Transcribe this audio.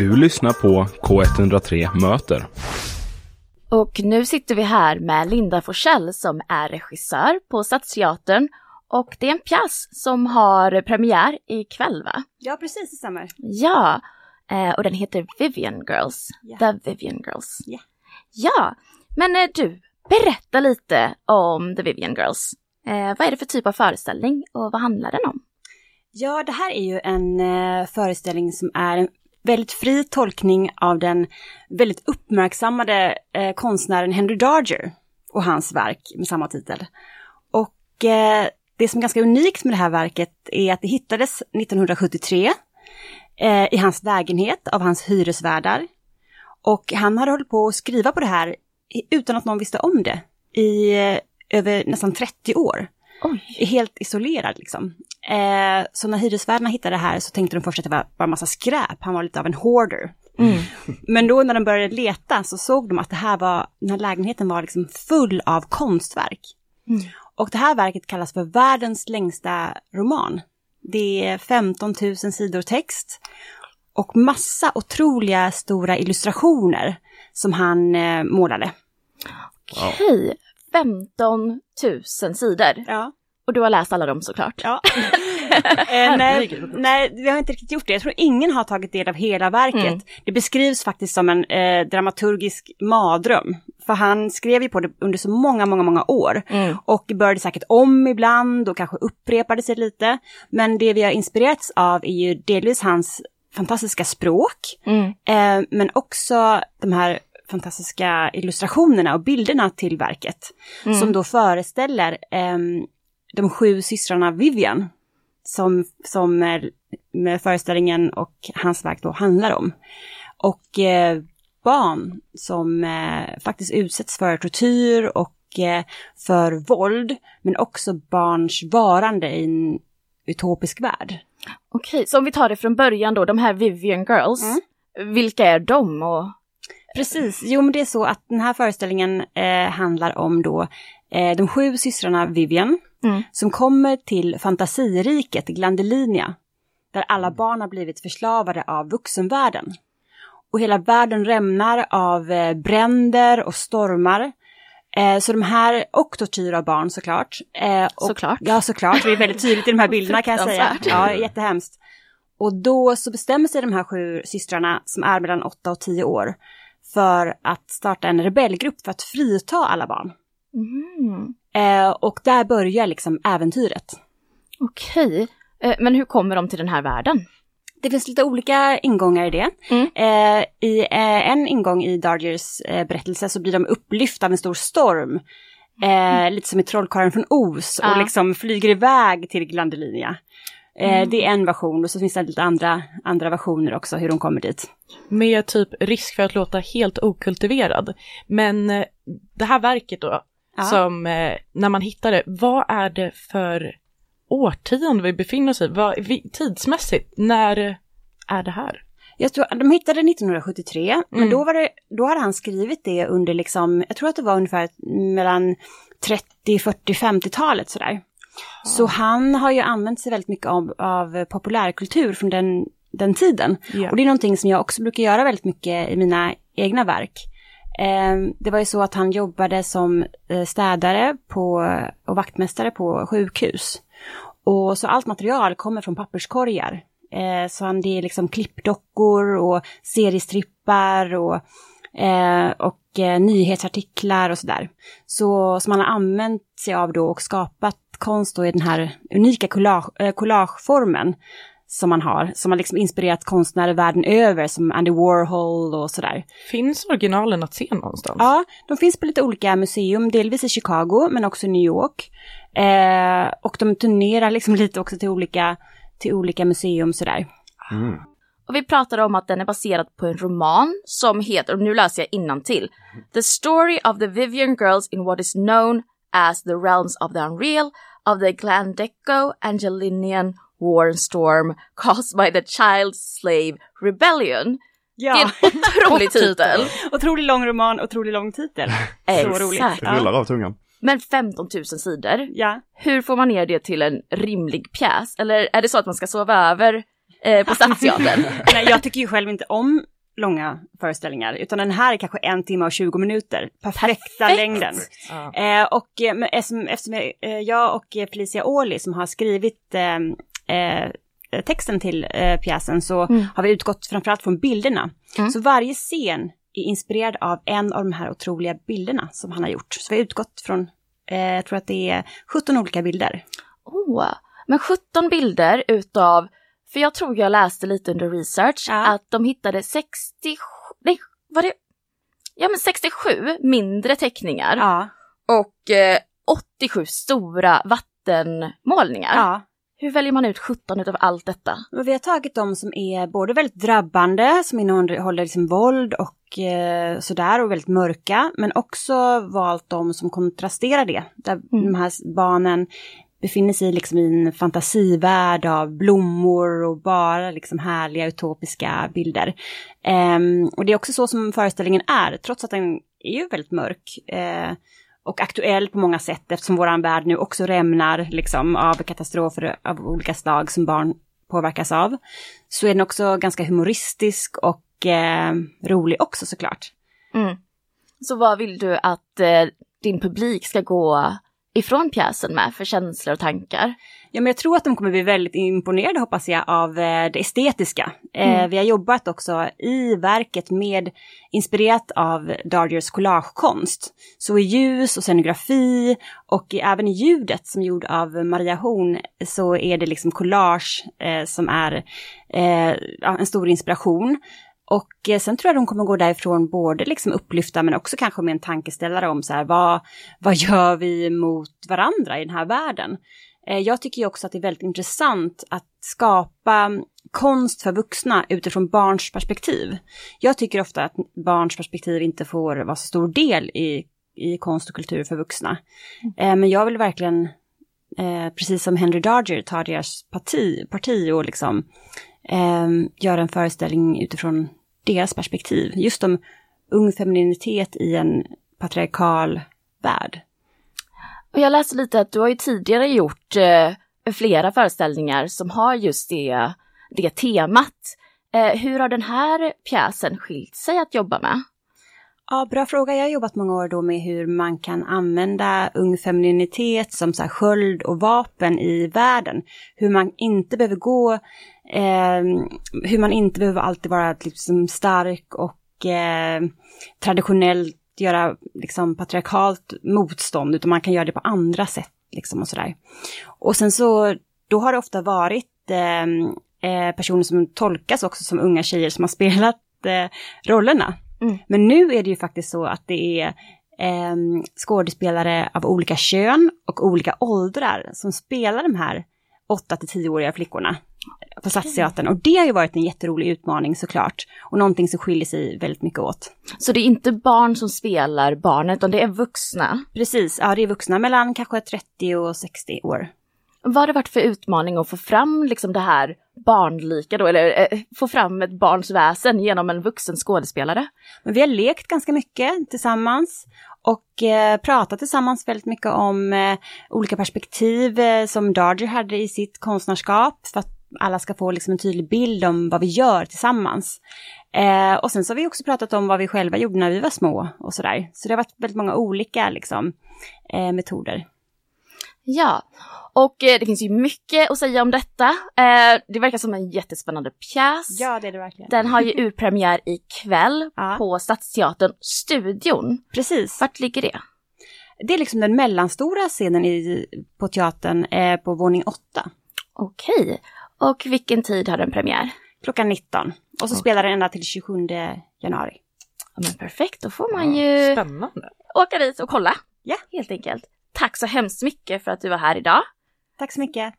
Du lyssnar på K103 Möter. Och nu sitter vi här med Linda Forsell som är regissör på Stadsteatern och det är en pjäs som har premiär ikväll va? Ja, precis, det stämmer. Ja, eh, och den heter Vivian Girls. Ja. The Vivian Girls. Ja. Ja, men eh, du, berätta lite om The Vivian Girls. Eh, vad är det för typ av föreställning och vad handlar den om? Ja, det här är ju en eh, föreställning som är en väldigt fri tolkning av den väldigt uppmärksammade eh, konstnären Henry Darger och hans verk med samma titel. Och eh, det som är ganska unikt med det här verket är att det hittades 1973 eh, i hans lägenhet av hans hyresvärdar. Och han hade hållit på att skriva på det här utan att någon visste om det i eh, över nästan 30 år. Oj. Helt isolerad liksom. Eh, så när hyresvärdarna hittade det här så tänkte de först att det var bara massa skräp. Han var lite av en hoarder. Mm. Men då när de började leta så såg de att det här var, den här lägenheten var liksom full av konstverk. Mm. Och det här verket kallas för världens längsta roman. Det är 15 000 sidor text och massa otroliga stora illustrationer som han eh, målade. Okej, 15 000 sidor. Ja. Och du har läst alla dem såklart? Ja. eh, nej, nej, vi har inte riktigt gjort det. Jag tror ingen har tagit del av hela verket. Mm. Det beskrivs faktiskt som en eh, dramaturgisk mardröm. För han skrev ju på det under så många, många, många år. Mm. Och började säkert om ibland och kanske upprepade sig lite. Men det vi har inspirerats av är ju delvis hans fantastiska språk. Mm. Eh, men också de här fantastiska illustrationerna och bilderna till verket. Mm. Som då föreställer ehm, de sju systrarna Vivian. Som, som eh, med föreställningen och hans verk då handlar om. Och eh, barn som eh, faktiskt utsätts för tortyr och eh, för våld. Men också barns varande i en utopisk värld. Okej, så om vi tar det från början då, de här Vivian Girls. Mm. Vilka är de? Och... Precis, jo men det är så att den här föreställningen eh, handlar om då eh, de sju systrarna Vivian Mm. som kommer till fantasiriket Glandelinia där alla barn har blivit förslavade av vuxenvärlden. Och hela världen rämnar av eh, bränder och stormar. Eh, så de här, och tortyr av barn såklart. Eh, och, Såklart. Ja, såklart. Det är väldigt tydligt i de här bilderna kan jag säga. Ja, jättehemskt. Och då så bestämmer sig de här sju systrarna som är mellan 8 och 10 år för att starta en rebellgrupp för att frita alla barn. Mm. Eh, och där börjar liksom äventyret. Okej, eh, men hur kommer de till den här världen? Det finns lite olika ingångar i det. Mm. Eh, I eh, en ingång i Dargers eh, berättelse så blir de upplyfta av en stor storm. Eh, lite som i Trollkarlen från Oz och liksom flyger iväg till Glandelinia. Eh, Mm. Det är en version och så finns det lite andra, andra versioner också hur de kommer dit. Med typ risk för att låta helt okultiverad. Men eh, det här verket då, Ja. som eh, när man hittar det, vad är det för årtionde vi befinner oss i? Vad, vi, tidsmässigt, när är det här? Jag tror, de hittade 1973, men Mm. då, var det, då hade han skrivit det under liksom, jag tror att det var ungefär mellan 30, 40, 50-talet sådär. Så han har ju använt sig väldigt mycket av, av populärkultur från den, den tiden. Och det är någonting som jag också brukar göra väldigt mycket i mina egna verk. Eh, det var ju så att han jobbade som eh, städare på, och vaktmästare på sjukhus. Och så allt material kommer från papperskorgar. Eh, så han, det är liksom klippdockor och seriestrippar och, eh, och eh, nyhetsartiklar och sådär. Så som han har använt sig av då och skapat konst då i den här unika collage, eh, collageformen som man har, som har liksom inspirerat konstnärer världen över som Andy Warhol och sådär. Finns originalen att se någonstans? Ja, de finns på lite olika museum, delvis i Chicago men också i New York. Eh, och de turnerar liksom lite också till olika, till olika museum sådär. Och vi pratade om att den är baserad på en roman som heter, och nu läser jag till. The story of the Vivian girls in what is known as the realms of the unreal of the Glandeco Angelinian war storm caused by the child slave rebellion. Det är Ja, en otrolig titel. otroligt lång roman, otroligt lång titel. Så roligt. Det rullar Ja. av tungan. Men 15 000 sidor. ja. Hur får man ner det till en rimlig pjäs? Eller är det så att man ska sova över eh, på Stadsteatern? Nej, jag tycker ju själv inte om långa föreställningar, utan den här är kanske en timme och 20 minuter. Perfekta Perfekt. längden. Ja. Eh, och eh, eftersom, eftersom jag, eh, och eh, Felicia Åhli som har skrivit eh, eh, texten till eh, pjäsen så Mm. har vi utgått framförallt från bilderna. Mm. Så varje scen är inspirerad av en av de här otroliga bilderna som han har gjort. Så vi har utgått från, eh, jag tror att det är 17 olika bilder. Oh, men 17 bilder utav, för jag tror jag läste lite under research, Ja. att de hittade 67, nej, var det, ja men 67 mindre teckningar Ja, och eh, 87 stora vattenmålningar. ja. Hur väljer man ut 17 utav allt detta? Och vi har tagit de som är både väldigt drabbande, som innehåller liksom våld och eh, sådär och väldigt mörka, men också valt de som kontrasterar det. Där de här barnen befinner sig liksom i en fantasivärld av blommor och bara liksom härliga utopiska bilder. Um, och det är också så som föreställningen är, trots att den är ju väldigt mörk. Uh, och aktuell på många sätt eftersom våran värld nu också rämnar liksom av katastrofer av olika slag som barn påverkas av. Så är den också ganska humoristisk och eh, rolig också såklart. Mm. Så vad vill du att eh, din publik ska gå ifrån pjäsen med för känslor och tankar? Ja, men jag tror att de kommer bli väldigt imponerade hoppas jag av eh, det estetiska. Eh, Mm. Vi har jobbat också i verket med inspirerat av Dargers collagekonst. Så i ljus och scenografi och även i ljudet som gjord av Maria Horn så är det liksom collage eh, som är eh, en stor inspiration. Och eh, sen tror jag de kommer gå därifrån både liksom upplyfta men också kanske med en tankeställare om så här vad, vad gör vi mot varandra i den här världen? Eh, Jag tycker ju också att det är väldigt intressant att skapa konst för vuxna utifrån barns perspektiv. Jag tycker ofta att barns perspektiv inte får vara så stor del i, i konst och kultur för vuxna. Eh, Men jag vill verkligen, precis som Henry Darger, ta deras parti, parti och liksom eh, göra en föreställning utifrån deras perspektiv. Just om ung femininitet i en patriarkal värld. Och jag läste lite att du har ju tidigare gjort eh, flera föreställningar som har just det, det temat. Eh, hur har den här pjäsen skilt sig att jobba med? Ja, bra fråga. Jag har jobbat många år då med hur man kan använda ung femininitet som så här sköld och vapen i världen. Hur man inte behöver gå, eh, hur man inte behöver alltid vara liksom stark och eh, traditionellt göra liksom patriarkalt motstånd, utan man kan göra det på andra sätt liksom och sådär. Och sen så, då har det ofta varit eh, eh, personer som tolkas också som unga tjejer som har spelat eh, rollerna. Mm. Men nu är det ju faktiskt så att det är eh, skådespelare av olika kön och olika åldrar som spelar de här 8 till 10-åriga flickorna på Stadsteatern. Och det har ju varit en jätterolig utmaning såklart. Och någonting som skiljer sig väldigt mycket åt. Så det är inte barn som spelar barnen, utan det är vuxna. Precis, ja det är vuxna mellan kanske 30 och 60 år. Vad har det varit för utmaning att få fram liksom det här barnlika då, eller eh, få fram ett barns väsen genom en vuxen skådespelare? Men vi har lekt ganska mycket tillsammans och eh, pratat tillsammans väldigt mycket om eh, olika perspektiv eh, som Darger hade i sitt konstnärskap för att alla ska få liksom en tydlig bild om vad vi gör tillsammans. Eh, och sen så har vi också pratat om vad vi själva gjorde när vi var små och sådär. Så det har varit väldigt många olika liksom, eh, metoder. Ja, och eh, det finns ju mycket att säga om detta. Eh, det verkar som en jättespännande pjäs. det är det verkligen. Den har ju urpremiär ikväll Ja. på Stadsteatern Studion. Precis. Vart ligger det? Det är liksom den mellanstora scenen i, på teatern eh, på våning åtta. Okej. Och vilken tid har den premiär? klockan 19. Och så spelar den ända till 27 januari. Ja, men perfekt, då får man ju Spännande. åka dit och kolla. Ja. Helt enkelt. Tack så hemskt mycket för att du var här idag. Tack så mycket.